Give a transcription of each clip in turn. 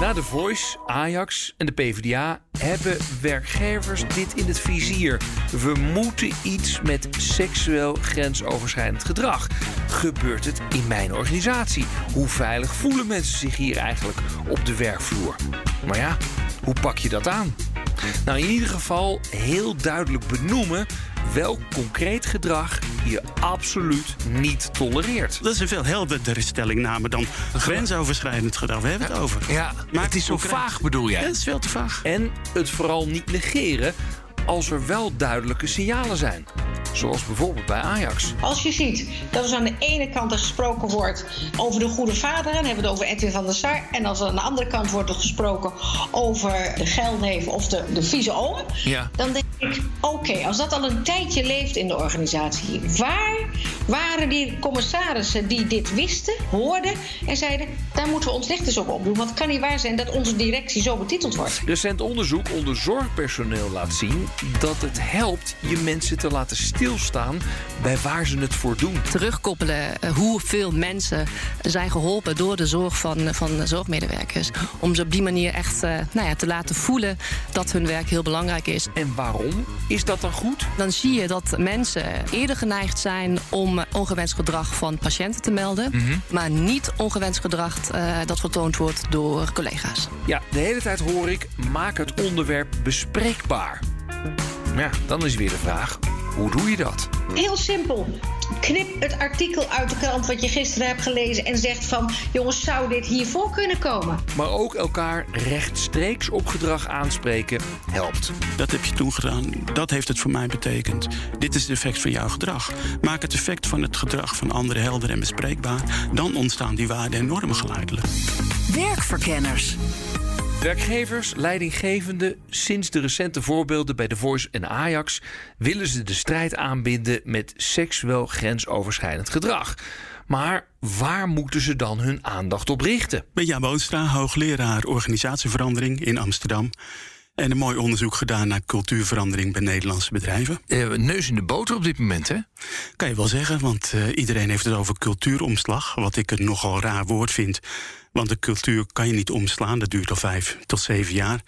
Na de Voice, Ajax en de PvdA hebben werkgevers dit in het vizier. We moeten iets met seksueel grensoverschrijdend gedrag. Gebeurt het in mijn organisatie? Hoe veilig voelen mensen zich hier eigenlijk op de werkvloer? Maar ja, hoe pak je dat aan? Nou, in ieder geval heel duidelijk benoemen welk concreet gedrag je absoluut niet tolereert. Dat is een veel helderdere stellingname dan grensoverschrijdend gedrag. We hebben het over. Ja, maar het is zo concreet. vaag bedoel jij? Ja, dat is veel te vaag. En het vooral niet negeren als er wel duidelijke signalen zijn. Zoals bijvoorbeeld bij Ajax. Als je ziet dat er aan de ene kant er gesproken wordt over de goede vader, dan hebben we het over Edwin van der Sar. En als er aan de andere kant wordt er gesproken over de geldneef of de, de vieze oom, Ja. dan denk ik: oké, als dat al een tijdje leeft in de organisatie, waar waren die commissarissen die dit wisten, hoorden en zeiden: daar moeten we ons licht eens op opdoen? Want het kan niet waar zijn dat onze directie zo betiteld wordt. Recent onderzoek onder zorgpersoneel laat zien dat het helpt je mensen te laten stilstaan bij waar ze het voor doen. terugkoppelen eh, hoeveel mensen zijn geholpen door de zorg van, van de zorgmedewerkers. Om ze op die manier echt eh, nou ja, te laten voelen dat hun werk heel belangrijk is. En waarom is dat dan goed? Dan zie je dat mensen eerder geneigd zijn om eh, ongewenst gedrag van patiënten te melden, maar niet ongewenst gedrag eh, dat vertoond wordt door collega's. Ja, de hele tijd hoor ik: maak het onderwerp bespreekbaar. Ja, dan is weer de vraag: hoe doe je dat? Heel simpel. Knip het artikel uit de krant wat je gisteren hebt gelezen en zegt van jongens, zou dit hiervoor kunnen komen? Maar ook elkaar rechtstreeks op gedrag aanspreken helpt. Dat heb je toen gedaan. Dat heeft het voor mij betekend. Dit is het effect van jouw gedrag. Maak het effect van het gedrag van anderen helder en bespreekbaar. Dan ontstaan die waarden en normen geleidelijk. Werkverkenners. Werkgevers, leidinggevenden, sinds de recente voorbeelden bij The Voice en Ajax willen ze de strijd aanbinden met seksueel grensoverschrijdend gedrag. Maar waar moeten ze dan hun aandacht op richten? Ben Jan Boonstra, hoogleraar organisatieverandering in Amsterdam. En een mooi onderzoek gedaan naar cultuurverandering bij Nederlandse bedrijven. Eh, neus in de boter op dit moment, hè? Kan je wel zeggen, want eh, iedereen heeft het over cultuuromslag. Wat ik een nogal raar woord vind. Want de cultuur kan je niet omslaan. Dat duurt al vijf tot zeven jaar.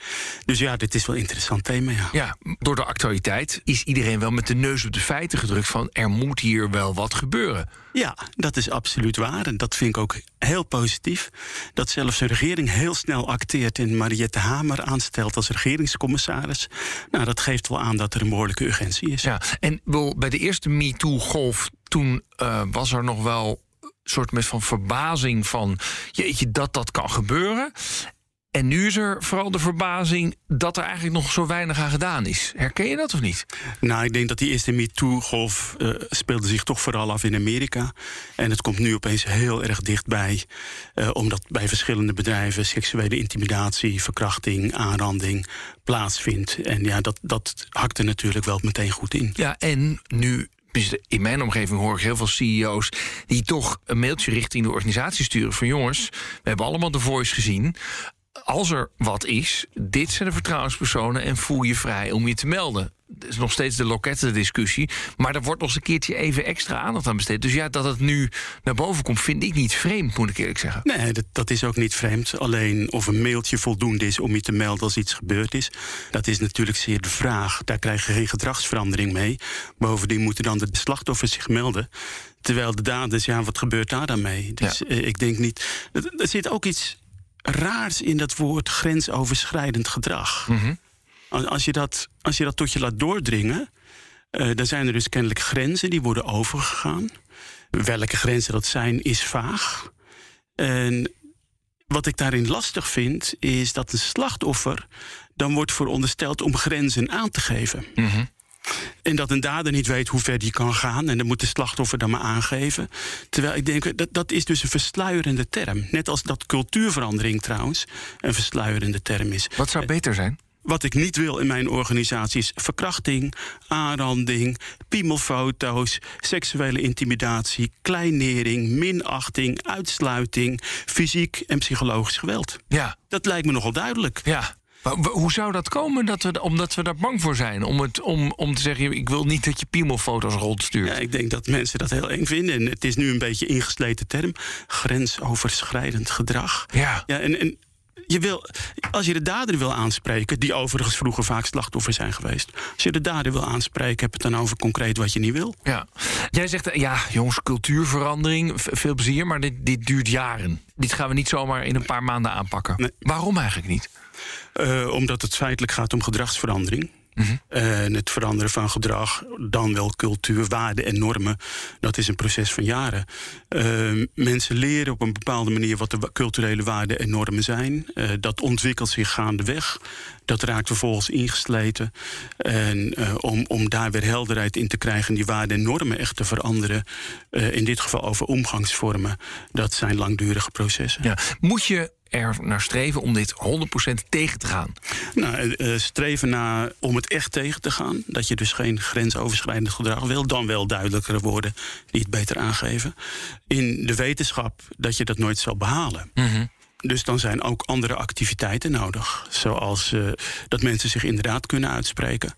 Dus ja, dit is wel een interessant thema. Ja. Ja, door de actualiteit is iedereen wel met de neus op de feiten gedrukt van er moet hier wel wat gebeuren. Ja, dat is absoluut waar. En dat vind ik ook heel positief. Dat zelfs de regering heel snel acteert en Mariette Hamer aanstelt als regeringscommissaris. Nou, dat geeft wel aan dat er een behoorlijke urgentie is. Ja, en wel, bij de eerste MeToo-golf, toen eh, was er nog wel soort met van verbazing van... jeetje, dat dat kan gebeuren. En nu is er vooral de verbazing dat er eigenlijk nog zo weinig aan gedaan is. Herken je dat of niet? Nou, ik denk dat die eerste MeToo-golf eh, speelde zich toch vooral af in Amerika. En het komt nu opeens heel erg dichtbij. eh, omdat bij verschillende bedrijven seksuele intimidatie, verkrachting, aanranding plaatsvindt. En ja, dat, dat hakt er natuurlijk wel meteen goed in. Ja, en nu... tenminste, In mijn omgeving hoor ik heel veel CEO's die toch een mailtje richting de organisatie sturen van jongens, we hebben allemaal de voice gezien. Als er wat is, dit zijn de vertrouwenspersonen en voel je vrij om je te melden. Is nog steeds de loketten discussie. Maar er wordt nog eens een keertje even extra aandacht aan besteed. Dus ja, dat het nu naar boven komt, vind ik niet vreemd, moet ik eerlijk zeggen. Nee, dat, dat is ook niet vreemd. Alleen of een mailtje voldoende is om je te melden als iets gebeurd is, dat is natuurlijk zeer de vraag. Daar krijg je geen gedragsverandering mee. Bovendien moeten dan de slachtoffers zich melden. Terwijl de daders, ja, wat gebeurt daar dan mee? Dus Ja. eh, ik denk niet. Er, zit ook iets raars in dat woord grensoverschrijdend gedrag. Als- Als, je dat, als je dat tot je laat doordringen, eh, dan zijn er dus kennelijk grenzen die worden overgegaan. Welke grenzen dat zijn, is vaag. En wat ik daarin lastig vind, is dat een slachtoffer dan wordt verondersteld om grenzen aan te geven. En dat een dader niet weet hoe ver die kan gaan. En dan moet de slachtoffer dan maar aangeven. Terwijl ik denk, dat, dat is dus een versluierende term. Net als dat cultuurverandering trouwens een versluierende term is. Wat zou beter zijn? Wat ik niet wil in mijn organisatie is verkrachting, aanranding, piemelfoto's, seksuele intimidatie, kleinering, minachting, uitsluiting, fysiek en psychologisch geweld. Ja, Dat lijkt me nogal duidelijk. ja. Maar Hoe zou dat komen? Dat we, omdat we daar bang voor zijn? Om, het, om, om te zeggen, ik wil niet dat je piemelfoto's rondstuurt. Ja, ik denk dat mensen dat heel eng vinden. En het is nu een beetje ingesleten term. Grensoverschrijdend gedrag. Ja. Ja, en, en je wil, als je de dader wil aanspreken, die overigens vroeger vaak slachtoffer zijn geweest. Als je de dader wil aanspreken, heb het dan over concreet wat je niet wil. Ja. Jij zegt, eh, ja, jongens, cultuurverandering, veel plezier, maar dit, dit duurt jaren. Dit gaan we niet zomaar in een paar maanden aanpakken. Nee. Waarom eigenlijk niet? Eh, omdat het feitelijk gaat om gedragsverandering. En het veranderen van gedrag, dan wel cultuur, waarden en normen, dat is een proces van jaren. Eh, mensen leren op een bepaalde manier wat de culturele waarden en normen zijn. Eh, dat ontwikkelt zich gaandeweg. Dat raakt vervolgens ingesleten. En eh, om, om daar weer helderheid in te krijgen, die waarden en normen echt te veranderen, eh, in dit geval over omgangsvormen, dat zijn langdurige processen. Ja. Moet je er naar streven om dit 100% tegen te gaan? Nou, eh, eh, streven naar om het echt tegen te gaan. Dat je dus geen grensoverschrijdend gedrag wil. Dan wel duidelijkere woorden die het beter aangeven. In de wetenschap dat je dat nooit zal behalen. Dus dan zijn ook andere activiteiten nodig. Zoals eh, dat mensen zich inderdaad kunnen uitspreken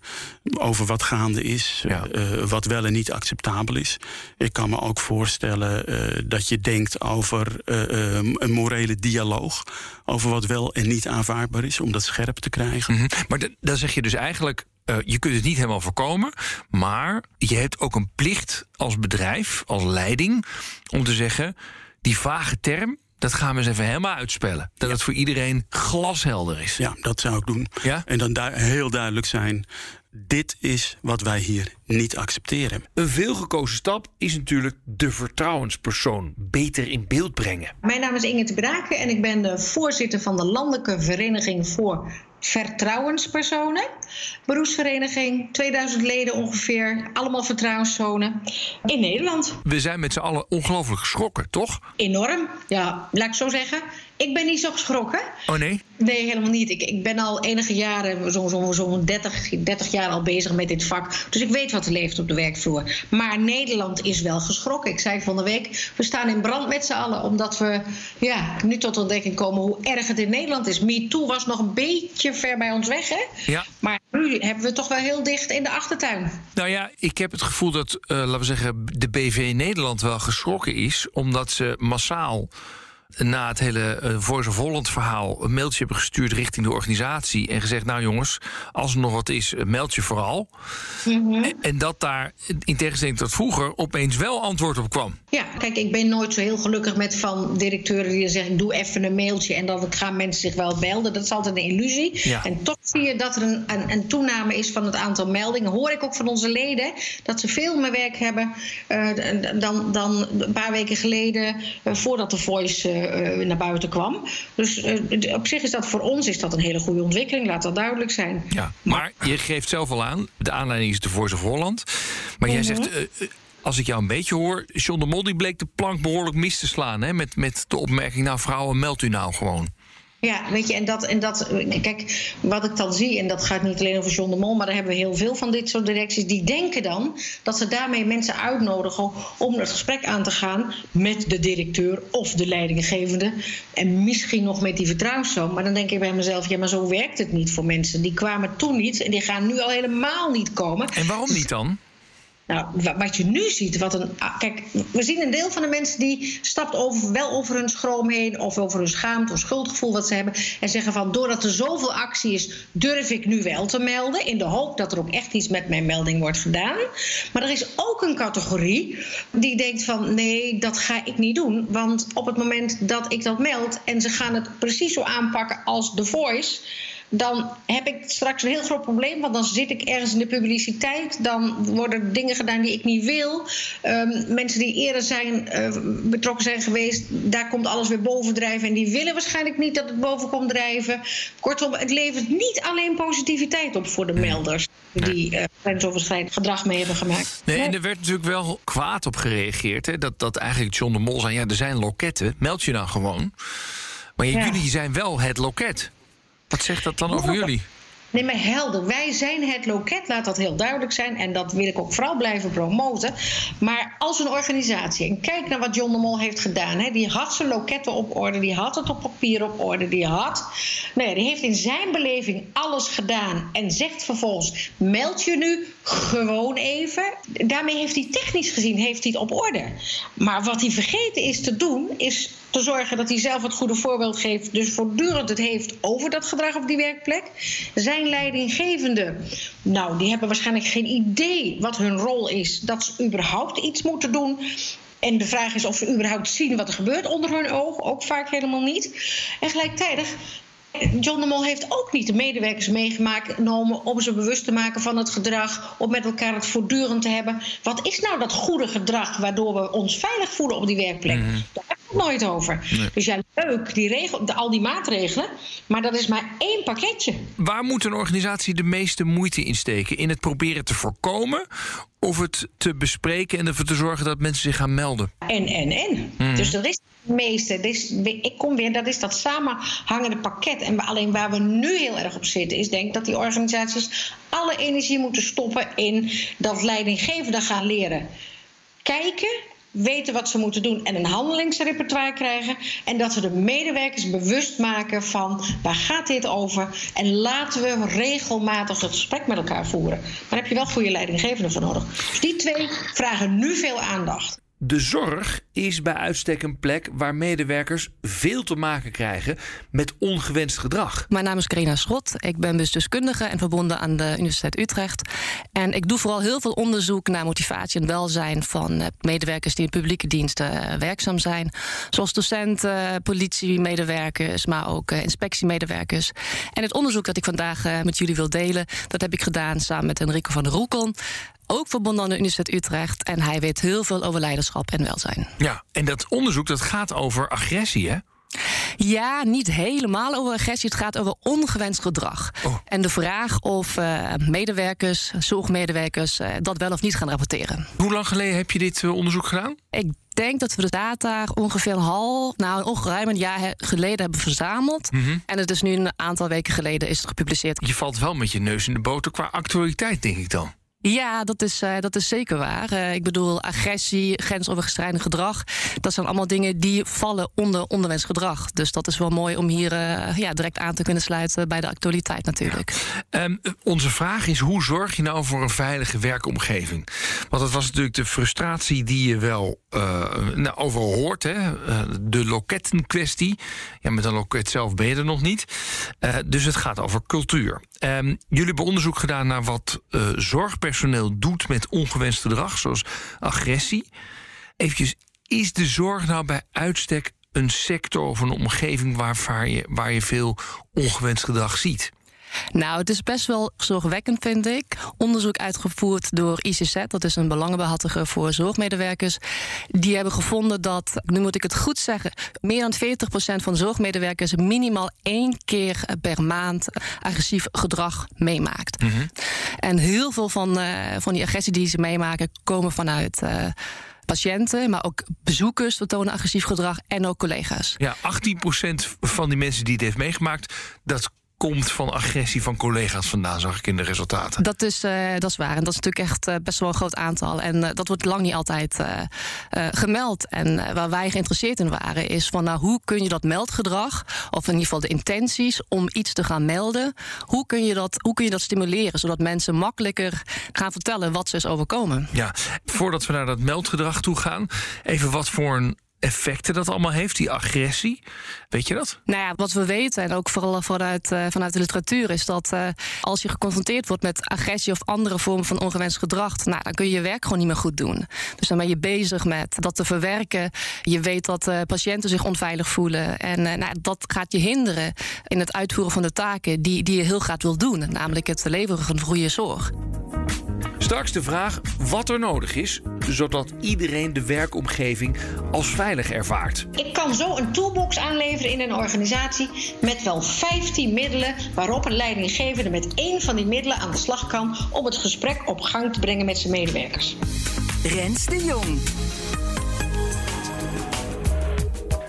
over wat gaande is, Ja. eh, wat wel en niet acceptabel is. Ik kan me ook voorstellen eh, dat je denkt over eh, eh, een morele dialoog. Over wat wel en niet aanvaardbaar is, om dat scherp te krijgen. Mhm. Maar dan zeg je dus eigenlijk, je kunt het niet helemaal voorkomen, maar je hebt ook een plicht als bedrijf, als leiding, om te zeggen, die vage term, dat gaan we eens even helemaal uitspellen. Dat het voor iedereen glashelder is. Ja, dat zou ik doen. Ja? En dan daar heel duidelijk zijn: dit is wat wij hier niet accepteren. Een veelgekozen stap is natuurlijk de vertrouwenspersoon beter in beeld brengen. Mijn naam is Inge te Braken en ik ben de voorzitter van de Landelijke Vereniging voor Vertrouwenspersonen. Beroepsvereniging, 2000 leden ongeveer, allemaal vertrouwenszonen in Nederland. We zijn met z'n allen ongelooflijk geschrokken, toch? Enorm, ja, laat ik zo zeggen. Ik ben niet zo geschrokken. Oh nee? Nee, helemaal niet. Ik, ik ben al enige jaren, zo'n zo, zo 30, 30 jaar al bezig met dit vak. Dus ik weet wat er leeft op de werkvloer. Maar Nederland is wel geschrokken. Ik zei van de week, we staan in brand met z'n allen. Omdat we ja, nu tot ontdekking komen hoe erg het in Nederland is. MeToo was nog een beetje ver bij ons weg, hè? Ja. Maar nu hebben we het toch wel heel dicht in de achtertuin. Nou ja, ik heb het gevoel dat, eh, laten we zeggen, de BV Nederland wel geschrokken is, omdat ze massaal na het hele eh, Voice of Holland verhaal een mailtje hebben gestuurd richting de organisatie en gezegd: Nou jongens, als er nog wat is, eh, meld je vooral. En, en dat daar, in tegenstelling tot vroeger, opeens wel antwoord op kwam. Ja, kijk, ik ben nooit zo heel gelukkig met van directeuren die zeggen: doe even een mailtje en dan gaan mensen zich wel melden. Dat is altijd een illusie. Ja. En toch zie je dat er een, een, een toename is van het aantal meldingen. Hoor ik ook van onze leden dat ze veel meer werk hebben eh, dan, dan een paar weken geleden, voordat de voice naar buiten kwam. Dus eh, op zich is dat voor ons is dat een hele goede ontwikkeling, laat dat duidelijk zijn. Ja, maar je geeft zelf al aan, de aanleiding is de Voice of Holland. Maar jij zegt, eh, eh, als ik jou een beetje hoor... John de Mol die bleek de plank behoorlijk mis te slaan... Hè, met, met de opmerking, nou vrouwen, meld u nou gewoon. Ja, weet je, en dat, en dat, kijk, wat ik dan zie, en dat gaat niet alleen over John de Mol, maar daar hebben we heel veel van dit soort directies, die denken dan dat ze daarmee mensen uitnodigen om het gesprek aan te gaan met de directeur of de leidinggevende. En misschien nog met die vertrouwenszoon. Maar dan denk ik bij mezelf, ja, maar zo werkt het niet voor mensen. Die kwamen toen niet en die gaan nu al helemaal niet komen. En waarom niet dan? Nou, wa- wat je nu ziet, wat een. ah, Kijk, we zien een deel van de mensen die stapt over, wel over hun schroom heen, of over hun schaamte of schuldgevoel wat ze hebben. En zeggen van doordat er zoveel actie is, durf ik nu wel te melden. In de hoop dat er ook echt iets met mijn melding wordt gedaan. Maar er is ook een categorie die denkt van nee, dat ga ik niet doen. Want op het moment dat ik dat meld en ze gaan het precies zo aanpakken als The Voice dan heb ik straks een heel groot probleem. Want dan zit ik ergens in de publiciteit. Dan worden dingen gedaan die ik niet wil. Ehm, mensen die eerder zijn, eh, betrokken zijn geweest, daar komt alles weer bovendrijven. En die willen waarschijnlijk niet dat het boven komt drijven. Kortom, het levert niet alleen positiviteit op voor de melders. Die uh, grensoverschrijdend gedrag mee hebben gemaakt. Nee, en er werd natuurlijk wel kwaad op gereageerd. Hè, dat, dat eigenlijk John de Mol zei, ja, er zijn loketten, meld je dan gewoon. Maar ja, Ja. jullie zijn wel het loket. Wat zegt dat dan over jullie? Nee, maar helder. Wij zijn het loket, laat dat heel duidelijk zijn. En dat wil ik ook vooral blijven promoten. Maar als een organisatie, en kijk naar wat John de Mol heeft gedaan. Hè, die had zijn loketten op orde, die had het op papier op orde, die had. Nou ja, die heeft in zijn beleving alles gedaan. En zegt vervolgens: meld je nu gewoon even. Daarmee heeft hij technisch gezien heeft hij het op orde. Maar wat hij vergeten is te doen, is te zorgen dat hij zelf het goede voorbeeld geeft. Dus voortdurend het heeft over dat gedrag op die werkplek. Zijn leidinggevende, nou, die hebben waarschijnlijk geen idee wat hun rol is. Dat ze überhaupt iets moeten doen. En de vraag is of ze überhaupt zien wat er gebeurt onder hun oog. Ook vaak helemaal niet. En gelijktijdig John de Mol heeft ook niet de medewerkers meegenomen om ze bewust te maken van het gedrag, om met elkaar het voortdurend te hebben. Wat is nou dat goede gedrag waardoor we ons veilig voelen op die werkplek? Mm. Daar het nooit over. Dus ja, leuk, die regel, de, al die maatregelen, maar dat is maar één pakketje. Waar moet een organisatie de meeste moeite in steken? In het proberen te voorkomen of het te bespreken en ervoor te zorgen dat mensen zich gaan melden? En, en, en. Mm. Dus dat is het meeste. Ik kom weer, dat is dat samenhangende pakket. En alleen waar we nu heel erg op zitten, is denk ik dat die organisaties alle energie moeten stoppen in dat leidinggevenden gaan leren. Kijken weten wat ze moeten doen en een handelingsrepertoire krijgen. En dat we de medewerkers bewust maken van waar gaat dit over. En laten we regelmatig het gesprek met elkaar voeren. Maar daar heb je wel goede leidinggevenden voor nodig. Dus die twee vragen nu veel aandacht. De zorg is bij uitstek een plek waar medewerkers veel te maken krijgen met ongewenst gedrag. Mijn naam is Carina Schot. Ik ben bestuurskundige en verbonden aan de Universiteit Utrecht. En ik doe vooral heel veel onderzoek naar motivatie en welzijn van medewerkers die in publieke diensten werkzaam zijn. Zoals docenten, politiemedewerkers, maar ook inspectiemedewerkers. En het onderzoek dat ik vandaag met jullie wil delen, dat heb ik gedaan samen met Enrico van der Roekel ook verbonden aan de Universiteit Utrecht. En hij weet heel veel over leiderschap en welzijn. Ja, en dat onderzoek dat gaat over agressie, hè? Ja, niet helemaal over agressie. Het gaat over ongewenst gedrag. Oh. En de vraag of uh, medewerkers, zorgmedewerkers, uh, dat wel of niet gaan rapporteren. Hoe lang geleden heb je dit uh, onderzoek gedaan? Ik denk dat we de data ongeveer een half, nou ongeveer een jaar geleden hebben verzameld. Mm -hmm. En het is nu een aantal weken geleden is het gepubliceerd. Je valt wel met je neus in de boter qua actualiteit, denk ik dan. Ja, dat is, uh, dat is zeker waar. Uh, ik bedoel, agressie, grensoverschrijdend gedrag. Dat zijn allemaal dingen die vallen onder onderwens gedrag. Dus dat is wel mooi om hier uh, ja, direct aan te kunnen sluiten bij de actualiteit natuurlijk. Um, onze vraag is, hoe zorg je nou voor een veilige werkomgeving? Want dat was natuurlijk de frustratie die je wel nou, hoort. Hè? de lokettenkwestie. Ja, met een loket zelf ben je er nog niet. dus het gaat over cultuur. Um, jullie hebben onderzoek gedaan naar wat zorgpersoneel doet met ongewenst gedrag, zoals agressie. Eventjes, is de zorg nou bij uitstek een sector of een omgeving waar je, waar je veel ongewenst gedrag ziet? Nou, het is best wel zorgwekkend, vind ik. Onderzoek uitgevoerd door ICZ, dat is een belangenbehartiger voor zorgmedewerkers. Die hebben gevonden dat, nu moet ik het goed zeggen, meer dan 40% van zorgmedewerkers minimaal één keer per maand agressief gedrag meemaakt. Mm -hmm. En heel veel van, uh, van die agressie die ze meemaken, komen vanuit. Uh, patiënten, maar ook bezoekers vertonen agressief gedrag en ook collega's. Ja, 18% van die mensen die het heeft meegemaakt, dat komt van agressie van collega's vandaan, zag ik in de resultaten. Dat is, uh, dat is waar. En dat is natuurlijk echt uh, best wel een groot aantal. En uh, dat wordt lang niet altijd gemeld. En waar wij geïnteresseerd in waren, is van nou, hoe kun je dat meldgedrag, of in ieder geval de intenties om iets te gaan melden, hoe kun je dat, hoe kun je dat stimuleren, zodat mensen makkelijker gaan vertellen wat ze is overkomen. Ja, voordat we naar dat meldgedrag toe gaan, even wat voor een effecten dat allemaal heeft, die agressie. Weet je dat? Nou ja, wat we weten, en ook vooral vanuit, uh, vanuit de literatuur, is dat uh, als je geconfronteerd wordt met agressie of andere vormen van ongewenst gedrag, nou, dan kun je je werk gewoon niet meer goed doen. Dus dan ben je bezig met dat te verwerken. Je weet dat uh, patiënten zich onveilig voelen. En nou, dat gaat je hinderen in het uitvoeren van de taken die, die je heel graag wil doen, namelijk het leveren van goede zorg. Straks de vraag wat er nodig is, zodat iedereen de werkomgeving als veilig ervaart. Ik kan zo een toolbox aanleveren in een organisatie met wel 15 middelen waarop een leidinggevende met één van die middelen aan de slag kan om het gesprek op gang te brengen met zijn medewerkers. Rens de Jong.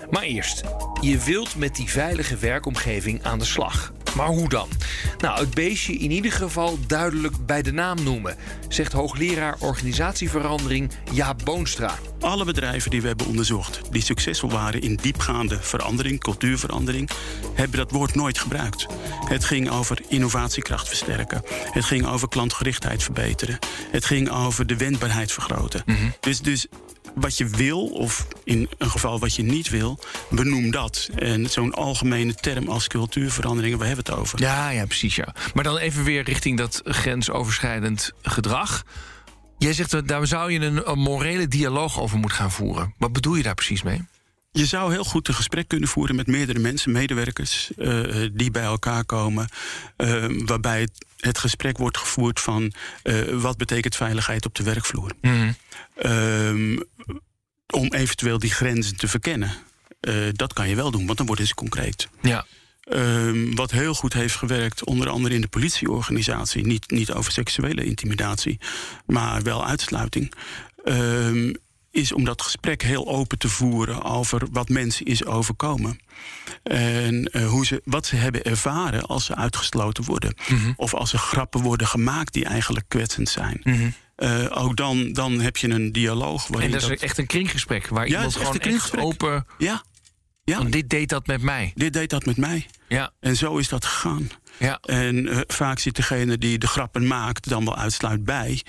Maar eerst, je wilt met die veilige werkomgeving aan de slag. Maar hoe dan? Nou, het beestje in ieder geval duidelijk bij de naam noemen, zegt hoogleraar organisatieverandering Jaap Boonstra. Alle bedrijven die we hebben onderzocht, die succesvol waren in diepgaande verandering, cultuurverandering, hebben dat woord nooit gebruikt. Het ging over innovatiekracht versterken. Het ging over klantgerichtheid verbeteren. Het ging over de wendbaarheid vergroten. Dus, dus wat je wil, of in een geval wat je niet wil, benoem dat. En zo'n algemene term als cultuurveranderingen, waar hebben we het over? Ja, ja, precies. Ja. Maar dan even weer richting dat grensoverschrijdend gedrag. Jij zegt dat daar zou je een, een morele dialoog over moeten gaan voeren. Wat bedoel je daar precies mee? Je zou heel goed een gesprek kunnen voeren met meerdere mensen, medewerkers, uh, die bij elkaar komen. Uh, waarbij het, het, gesprek wordt gevoerd van uh, wat betekent veiligheid op de werkvloer. Mm om eventueel die grenzen te verkennen. dat kan je wel doen, want dan wordt het concreet. Ja. Um, wat heel goed heeft gewerkt, onder andere in de politieorganisatie. Niet, niet over seksuele intimidatie, maar wel uitsluiting. Um, is om dat gesprek heel open te voeren over wat mensen is overkomen. En uh, hoe ze, wat ze hebben ervaren als ze uitgesloten worden. Mm -hmm. Of als er grappen worden gemaakt die eigenlijk kwetsend zijn. Mm -hmm. uh, ook dan, dan heb je een dialoog. En dat is dat... echt een kringgesprek waar ja, iemand gewoon echt, echt open. Ja. ja. Want dit deed dat met mij. Dit deed dat met mij. Ja. En zo is dat gegaan. Ja. En uh, vaak zit degene die de grappen maakt dan wel uitsluit bij.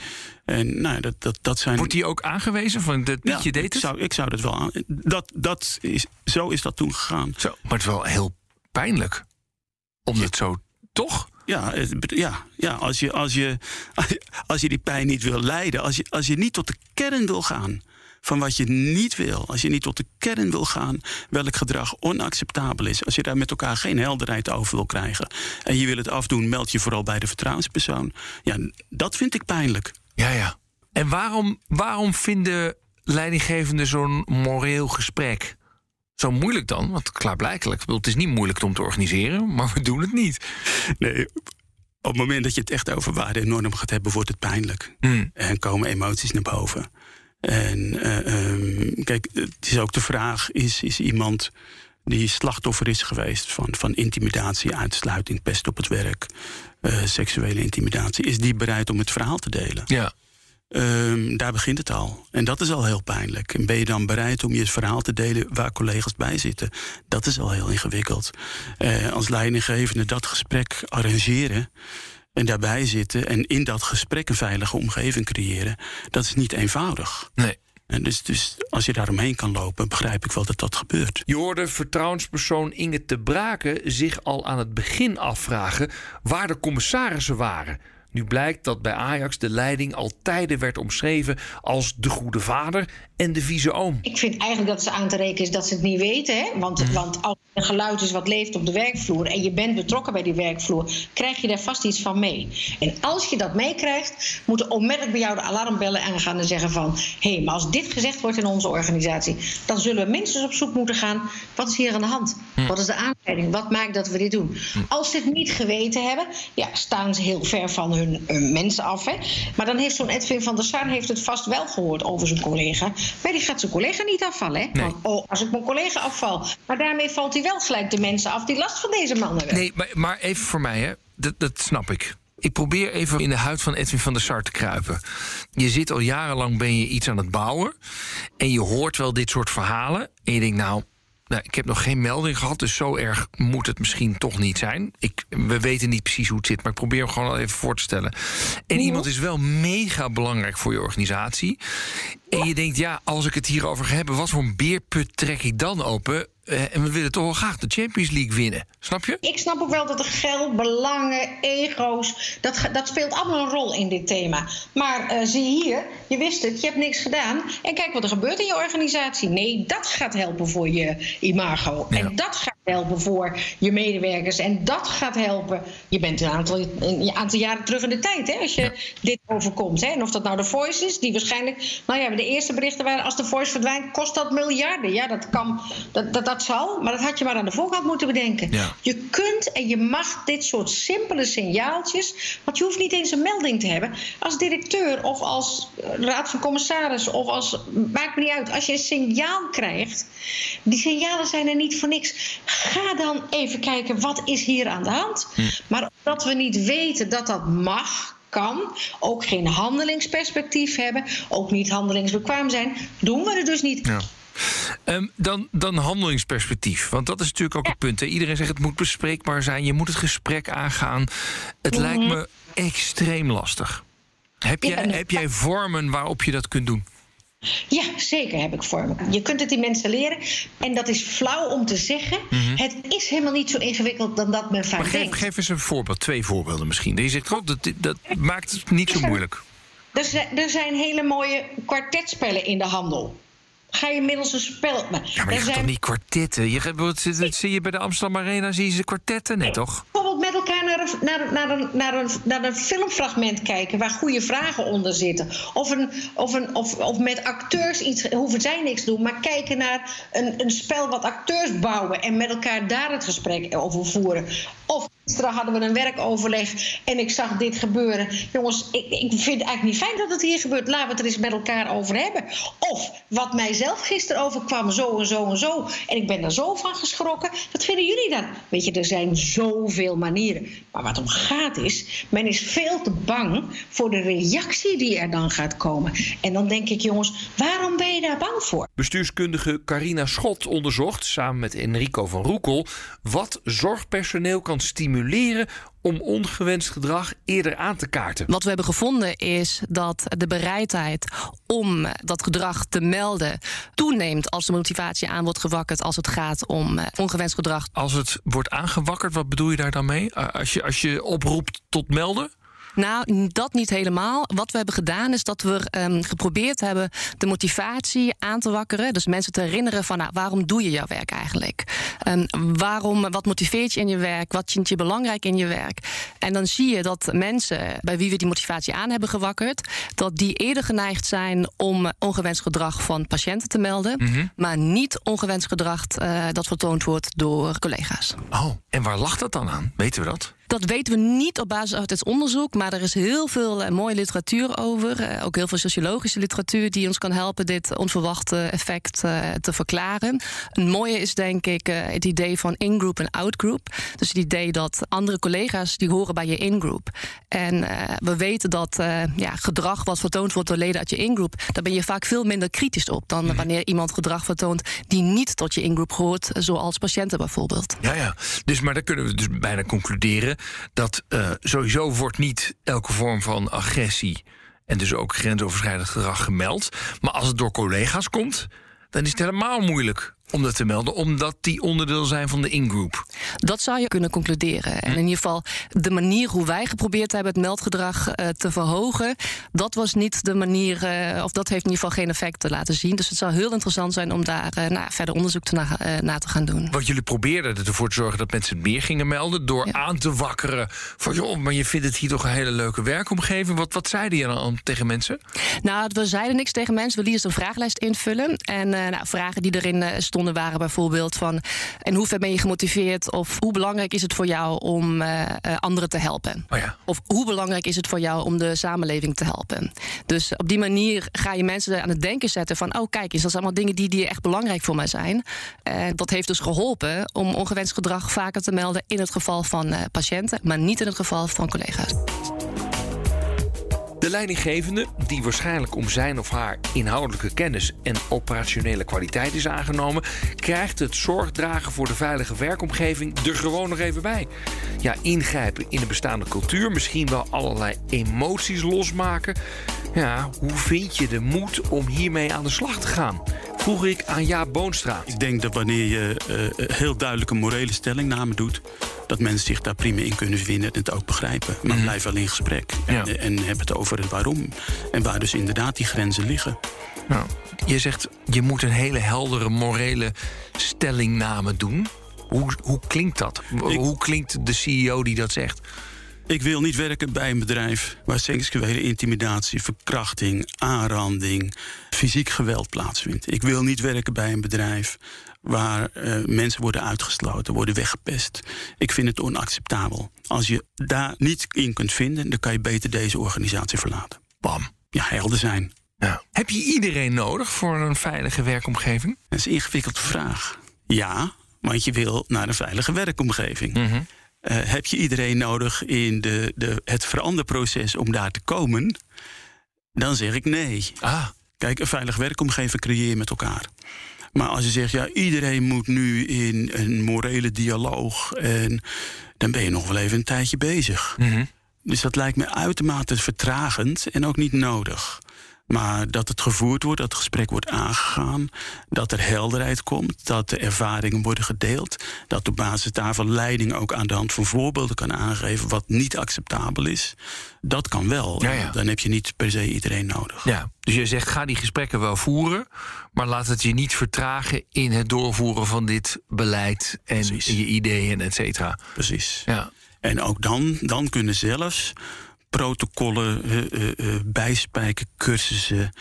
En nou, dat, dat, dat zijn... Wordt die ook aangewezen van dat Pietje ja, deed het? Ik zou, ik zou dat wel aan... Dat, dat is, zo is dat toen gegaan. Zo, maar het is wel heel pijnlijk. Om het zo... Toch? Ja, ja, ja als, je, als, je, als je die pijn niet wil leiden... Als je, als je niet tot de kern wil gaan van wat je niet wil. Als je niet tot de kern wil gaan welk gedrag onacceptabel is. Als je daar met elkaar geen helderheid over wil krijgen. En je wil het afdoen, meld je vooral bij de vertrouwenspersoon. Ja, dat vind ik pijnlijk. Ja, ja. En waarom, waarom vinden leidinggevenden zo'n moreel gesprek zo moeilijk dan? Want klaarblijkelijk, het is niet moeilijk om te organiseren, maar we doen het niet. Nee, op het moment dat je het echt over waarden en normen gaat hebben, wordt het pijnlijk. Mm. En komen emoties naar boven. En uh, um, kijk, het is ook de vraag: is, is iemand die slachtoffer is geweest van, van intimidatie, uitsluiting, pest op het werk, uh, seksuele intimidatie, is die bereid om het verhaal te delen? Ja. Um, daar begint het al. En dat is al heel pijnlijk. En ben je dan bereid om je verhaal te delen waar collega's bij zitten? Dat is al heel ingewikkeld. Uh, als leidinggevende dat gesprek arrangeren en daarbij zitten en in dat gesprek een veilige omgeving creëren, dat is niet eenvoudig. Nee. En dus, dus als je daaromheen kan lopen, begrijp ik wel dat dat gebeurt. Je hoorde vertrouwenspersoon Inge te Braken zich al aan het begin afvragen waar de commissarissen waren. Nu blijkt dat bij Ajax de leiding al tijden werd omschreven als de goede vader en de vieze oom. Ik vind eigenlijk dat ze aan te rekenen is dat ze het niet weten. Hè? Want, mm. want als er geluid is wat leeft op de werkvloer en je bent betrokken bij die werkvloer, krijg je daar vast iets van mee. En als je dat meekrijgt, moeten onmiddellijk bij jou de alarmbellen aangaan en zeggen van hé, hey, maar als dit gezegd wordt in onze organisatie, dan zullen we minstens op zoek moeten gaan. Wat is hier aan de hand? Mm. Wat is de aanleiding? Wat maakt dat we dit doen? Mm. Als ze het niet geweten hebben, ja, staan ze heel ver van hun uh, mensen af. Hè? Maar dan heeft zo'n Edwin van der Sar heeft het vast wel gehoord over zijn collega. Maar die gaat zijn collega niet afvallen. Hè? Nee. Want, oh, als ik mijn collega afval. Maar daarmee valt hij wel gelijk de mensen af die last van deze man hebben. Nee, maar, maar even voor mij, hè. Dat, dat snap ik. Ik probeer even in de huid van Edwin van der Sar te kruipen. Je zit al jarenlang, ben je iets aan het bouwen. En je hoort wel dit soort verhalen. En je denkt, nou, nou, ik heb nog geen melding gehad, dus zo erg moet het misschien toch niet zijn. Ik, we weten niet precies hoe het zit, maar ik probeer hem gewoon al even voor te stellen. En iemand is wel mega belangrijk voor je organisatie. En je denkt, ja, als ik het hierover ga hebben, wat voor een beerput trek ik dan open? Uh, en we willen toch wel graag de Champions League winnen. Snap je? Ik snap ook wel dat er geld, belangen, ego's. Dat, dat speelt allemaal een rol in dit thema. Maar uh, zie hier, je wist het, je hebt niks gedaan. En kijk wat er gebeurt in je organisatie. Nee, dat gaat helpen voor je imago. Ja. En dat gaat helpen voor je medewerkers. En dat gaat helpen. Je bent een aantal, een aantal jaren terug in de tijd, hè, als je ja. dit overkomt. Hè. En of dat nou de Voice is, die waarschijnlijk. Nou ja, de eerste berichten waren: als de Voice verdwijnt, kost dat miljarden. Ja, dat kan. Dat, dat, dat zal, maar dat had je maar aan de voorkant moeten bedenken. Ja. Je kunt en je mag dit soort simpele signaaltjes. Want je hoeft niet eens een melding te hebben. Als directeur of als raad van commissaris of als. Maakt me niet uit. Als je een signaal krijgt. Die signalen zijn er niet voor niks. Ga dan even kijken wat is hier aan de hand. Hm. Maar omdat we niet weten dat dat mag, kan, ook geen handelingsperspectief hebben, ook niet handelingsbekwaam zijn, doen we het dus niet. Ja. Ehm, dan, dan handelingsperspectief. Want dat is natuurlijk ook Ja. het punt. Hè. Iedereen zegt het moet bespreekbaar zijn. Je moet het gesprek aangaan. Het lijkt me extreem lastig. Heb Mhm. Ja, jij, heb jij vormen waarop je dat kunt doen? Ja, zeker heb ik voor me. Je kunt het die mensen leren. En dat is flauw om te zeggen. Het is helemaal niet zo ingewikkeld dan dat men vaak Mhm. Maar geef, denkt. geef eens een voorbeeld, twee voorbeelden misschien. Je zegt, dat, dat maakt het niet zo moeilijk. Er zijn, er zijn hele mooie kwartetspellen in de handel. Ga je middels een spel. Ja, maar er je gaat zijn toch niet kwartetten? Je wat, wat zie je bij de Amsterdam Arena, zie je ze kwartetten net, toch? bijvoorbeeld met elkaar een, naar, naar, een, naar, een, naar een filmfragment kijken waar goede vragen onder zitten. Of, een, of, een, of, of met acteurs iets, hoeven zij niks doen, maar kijken naar een, een spel wat acteurs bouwen en met elkaar daar het gesprek over voeren. Of gisteren hadden we een werkoverleg en ik zag dit gebeuren. Jongens, ik, ik vind het eigenlijk niet fijn dat het hier gebeurt. Laten we het er eens met elkaar over hebben. Of wat mijzelf gisteren overkwam, zo en zo en zo. En ik ben er zo van geschrokken. Wat vinden jullie dan? Weet je, er zijn zoveel manieren. Maar wat om gaat is, men is veel te bang voor de reactie die er dan gaat komen. En dan denk ik, jongens, waarom ben je daar bang voor? Bestuurskundige Carina Schot onderzocht samen met Enrico van Roekel wat zorgpersoneel kan stimuleren om ongewenst gedrag eerder aan te kaarten. Wat we hebben gevonden is dat de bereidheid om dat gedrag te melden toeneemt als de motivatie aan wordt gewakkerd als het gaat om eh, ongewenst gedrag. Als het wordt aangewakkerd, wat bedoel je daar dan mee? Als je, als je oproept tot melden? Nou, dat niet helemaal. Wat we hebben gedaan is dat we ehm, geprobeerd hebben de motivatie aan te wakkeren. Dus mensen te herinneren van nou, waarom doe je jouw werk eigenlijk? Ehm, waarom, wat motiveert je in je werk? Wat vind je belangrijk in je werk? En dan zie je dat mensen bij wie we die motivatie aan hebben gewakkerd, dat die eerder geneigd zijn om ongewenst gedrag van patiënten te melden, maar niet ongewenst gedrag eh, dat vertoond wordt door collega's. Oh, en waar lag dat dan aan? Weten we dat? Dat weten we niet op basis uit het onderzoek, maar er is heel veel eh, mooie literatuur over. Eh, ook heel veel sociologische literatuur die ons kan helpen dit onverwachte effect eh, te verklaren. Een mooie is denk ik het idee van in-group en out-group. Dus het idee dat andere collega's die horen bij je in-group. En we weten dat ja, gedrag wat vertoond wordt door leden uit je in-group, daar ben je vaak veel minder kritisch op dan wanneer iemand gedrag vertoont die niet tot je in-group hoort, zoals patiënten bijvoorbeeld. Ja, ja. Dus, maar dan kunnen we dus bijna concluderen dat uh, sowieso wordt niet elke vorm van agressie en dus ook grensoverschrijdend gedrag gemeld. Maar als het door collega's komt, dan is het helemaal moeilijk om dat te melden, omdat die onderdeel zijn van de in-group. Dat zou je kunnen concluderen. En in ieder geval, de manier hoe wij geprobeerd hebben het meldgedrag uh, te verhogen, dat was niet de manier, uh, of dat heeft in ieder geval geen effect te laten zien. Dus het zou heel interessant zijn om daar uh, nou, verder onderzoek te na, na, te gaan doen. Want jullie probeerden ervoor te zorgen dat mensen meer gingen melden, door ja. aan te wakkeren van joh, maar je vindt het hier toch een hele leuke werkomgeving. Wat, wat zeiden je dan tegen mensen? Nou, we zeiden niks tegen mensen. We lieten een vragenlijst invullen. En nou, vragen die erin stonden waren bijvoorbeeld van... en hoe ver ben je gemotiveerd of hoe belangrijk is het voor jou om uh, uh, anderen te helpen? Oh ja. Of hoe belangrijk is het voor jou om de samenleving te helpen? Dus op die manier ga je mensen aan het denken zetten van... oh kijk eens, dat allemaal dingen die, die echt belangrijk voor mij zijn. En dat heeft dus geholpen om ongewenst gedrag vaker te melden... in het geval van uh, patiënten, maar niet in het geval van collega's. De leidinggevende, die waarschijnlijk om zijn of haar inhoudelijke kennis en operationele kwaliteit is aangenomen, krijgt het zorgdragen voor de veilige werkomgeving er gewoon nog even bij. Ja, ingrijpen in de bestaande cultuur, misschien wel allerlei emoties losmaken. Ja, hoe vind je de moed om hiermee aan de slag te gaan? Vroeg ik aan Jaap Boonstra. Ik denk dat wanneer je uh, heel duidelijke morele stellingname doet, dat mensen zich daar prima in kunnen vinden en het ook begrijpen. Maar mm. blijf wel in gesprek en, ja. en heb het over het waarom. En waar dus inderdaad die grenzen liggen. Nou, je zegt, je moet een hele heldere morele stellingname doen. Hoe, hoe klinkt dat? Ik, hoe klinkt de CEO die dat zegt? Ik wil niet werken bij een bedrijf waar seksuele intimidatie, verkrachting, aanranding, fysiek geweld plaatsvindt. Ik wil niet werken bij een bedrijf waar uh, mensen worden uitgesloten, worden weggepest. Ik vind het onacceptabel. Als je daar niet in kunt vinden, dan kan je beter deze organisatie verlaten. Bam. Ja, helder zijn. Ja. Heb je iedereen nodig voor een veilige werkomgeving? Dat is een ingewikkelde vraag. Ja, Want je wil naar een veilige werkomgeving. Mhm. Eh, heb je iedereen nodig in de, de, het veranderproces om daar te komen? Dan zeg ik nee. Ah, Kijk, een veilige werkomgeving creëer je met elkaar. Maar als je zegt, ja, iedereen moet nu in een morele dialoog... en dan ben je nog wel even een tijdje bezig. mhm. Dus dat lijkt me uitermate vertragend en ook niet nodig. Maar dat het gevoerd wordt, dat het gesprek wordt aangegaan, dat er helderheid komt, dat de ervaringen worden gedeeld, dat op basis daarvan leiding ook aan de hand van voorbeelden kan aangeven wat niet acceptabel is. Dat kan wel. Ja, ja. Dan heb je niet per se iedereen nodig. ja. Dus je zegt, ga die gesprekken wel voeren... maar laat het je niet vertragen in het doorvoeren van dit beleid... en Precies. je ideeën, et cetera. Precies. Ja. En ook dan, dan kunnen zelfs protocollen, eh, eh, eh, bijspijken, cursussen,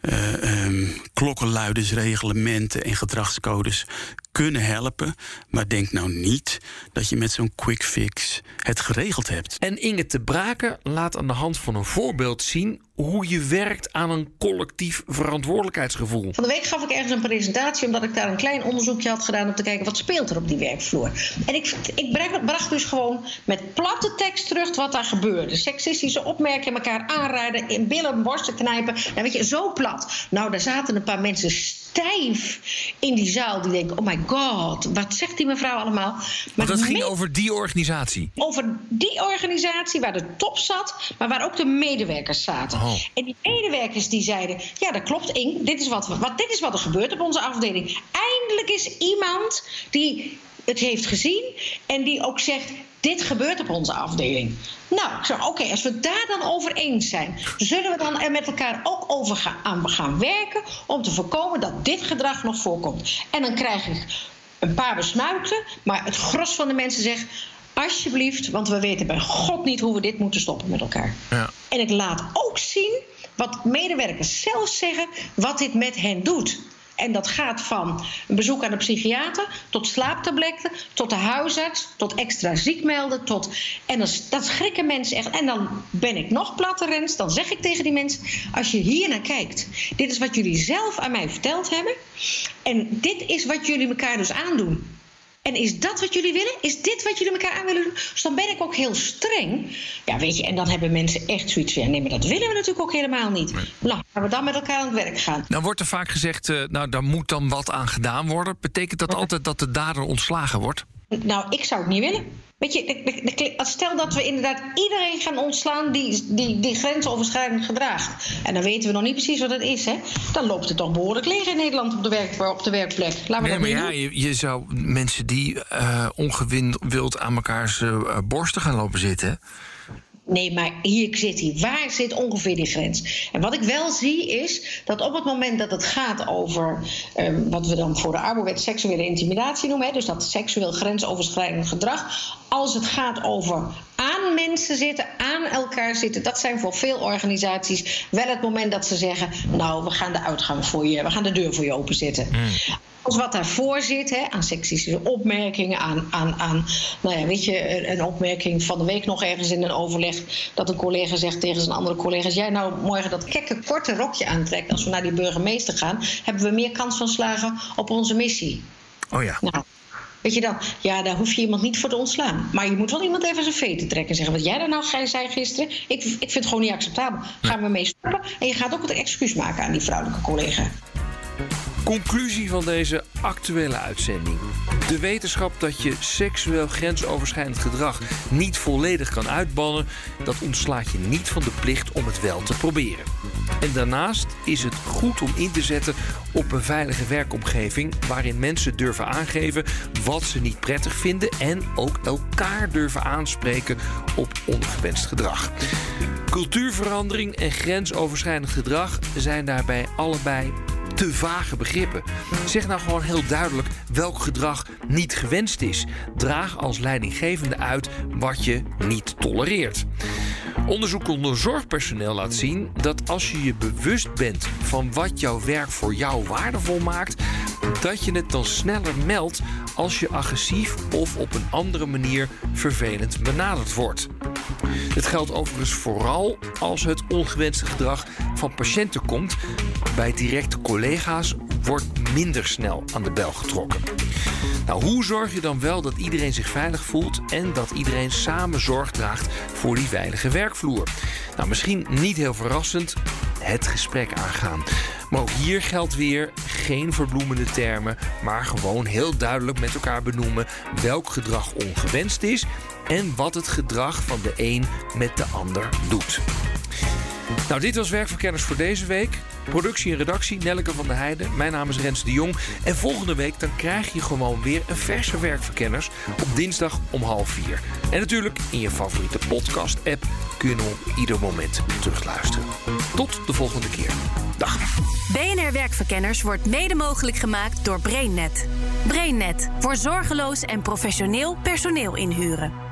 eh, ehm, klokkenluiders, reglementen en gedragscodes kunnen helpen. Maar denk nou niet dat je met zo'n quick fix het geregeld hebt. En Inge te Braken laat aan de hand van een voorbeeld zien... hoe je werkt aan een collectief verantwoordelijkheidsgevoel. Van de week gaf ik ergens een presentatie omdat ik daar een klein onderzoekje had gedaan om te kijken wat speelt er op die werkvloer. En ik, ik bracht- bracht dus gewoon met platte tekst terug wat daar gebeurde. Seksistische opmerkingen, elkaar aanrijden, in billen, borsten knijpen. Ja, weet je, zo plat. Nou, daar zaten een paar mensen stijf in die zaal die denken: oh my god, wat zegt die mevrouw allemaal? Maar dat ging over die organisatie. over die organisatie waar de top zat, maar waar ook de medewerkers zaten. Oh. En die medewerkers die zeiden: Ja, dat klopt, Ing. Dit is wat, wat, dit is wat er gebeurt op onze afdeling. Eindelijk is iemand die het heeft gezien en die ook zegt. Dit gebeurt op onze afdeling. Nou, ik zeg, oké, als we het daar dan over eens zijn, zullen we dan er met elkaar ook over gaan, aan gaan werken om te voorkomen dat dit gedrag nog voorkomt. En dan krijg ik een paar besmuikten, maar het gros van de mensen zegt: alsjeblieft, want we weten bij God niet hoe we dit moeten stoppen met elkaar. Ja. En ik laat ook zien wat medewerkers zelf zeggen, wat dit met hen doet. En dat gaat van een bezoek aan de psychiater tot slaaptabletten, tot de huisarts, tot extra ziek melden. Tot... En dan, dat schrikken mensen echt. En dan ben ik nog platter, Rens. Dan zeg ik tegen die mensen: als je hier naar kijkt, dit is wat jullie zelf aan mij verteld hebben. En dit is wat jullie elkaar dus aandoen. En is dat wat jullie willen? Is dit wat jullie elkaar aan willen doen? Dus dan ben ik ook heel streng. Ja, weet je, en dan hebben mensen echt zoiets van... ja, nee, maar dat willen we natuurlijk ook helemaal niet. Nou, gaan we dan met elkaar aan het werk gaan. Nou wordt er vaak gezegd, eh, nou daar moet dan wat aan gedaan worden. Betekent dat altijd dat de dader ontslagen wordt? Nou, ik zou het niet willen. Weet je, de- de- de- stel dat we inderdaad iedereen gaan ontslaan die, die, die grensoverschrijdend gedraagt. En dan weten we nog niet precies wat het is, hè. Dan loopt het toch behoorlijk leeg in Nederland op de, werk, op de werkplek. Laten we Nee, dat maar ja, doen. je, je zou mensen die eh ongewild aan mekaars eh, borsten gaan lopen zitten. Nee, maar hier zit hij. Waar zit ongeveer die grens? En wat ik wel zie is dat op het moment dat het gaat over ehm, wat we dan voor de arbowet seksuele intimidatie noemen, hè, dus dat seksueel grensoverschrijdend gedrag, als het gaat over aan mensen zitten, aan elkaar zitten, dat zijn voor veel organisaties wel het moment dat ze zeggen: Nou, we gaan de uitgang voor je, we gaan de deur voor je openzetten. Als wat daarvoor zit, hè, aan seksistische opmerkingen, aan, aan, aan nou ja, weet je, een- opmerking van de week nog ergens in een overleg, dat een collega zegt tegen zijn andere collega's: Als jij nou morgen dat kekke korte rokje aantrekt als we naar die burgemeester gaan, hebben we meer kans van slagen op onze missie. Oh ja. Nou, weet je dan, ja, daar hoef je iemand niet voor te ontslaan. Maar je moet wel iemand even zijn veten trekken en zeggen: Wat jij daar nou zei gisteren, ik, ik vind het gewoon niet acceptabel. Gaan we mee stoppen? En je gaat ook het excuus maken aan die vrouwelijke collega. Conclusie van deze actuele uitzending. De wetenschap dat je seksueel grensoverschrijdend gedrag niet volledig kan uitbannen, dat ontslaat je niet van de plicht om het wel te proberen. En daarnaast is het goed om in te zetten op een veilige werkomgeving waarin mensen durven aangeven wat ze niet prettig vinden en ook elkaar durven aanspreken op ongewenst gedrag. Cultuurverandering en grensoverschrijdend gedrag zijn daarbij allebei te vage begrippen. Zeg nou gewoon heel duidelijk welk gedrag niet gewenst is. Draag als leidinggevende uit wat je niet tolereert. Onderzoek onder zorgpersoneel laat zien dat als je je bewust bent van wat jouw werk voor jou waardevol maakt, dat je het dan sneller meldt als je agressief of op een andere manier vervelend benaderd wordt. Dit geldt overigens vooral als het ongewenste gedrag van patiënten komt. Bij directe collega's wordt minder snel aan de bel getrokken. Nou, hoe zorg je dan wel dat iedereen zich veilig voelt en dat iedereen samen zorg draagt voor die veilige werkvloer? Nou, misschien niet heel verrassend, het gesprek aangaan. Maar ook hier geldt weer geen verbloemende termen, maar gewoon heel duidelijk met elkaar benoemen welk gedrag ongewenst is en wat het gedrag van de een met de ander doet. Nou, dit was Werkverkenners voor deze week. Productie en redactie Nelleke van der Heijden. Mijn naam is Rens de Jong. En volgende week dan krijg je gewoon weer een verse Werkverkenners op dinsdag om half vier. En natuurlijk in je favoriete podcast-app kun je op ieder moment terugluisteren. Tot de volgende keer. Dag. BNR Werkverkenners wordt mede mogelijk gemaakt door BrainNet. BrainNet voor zorgeloos en professioneel personeel inhuren.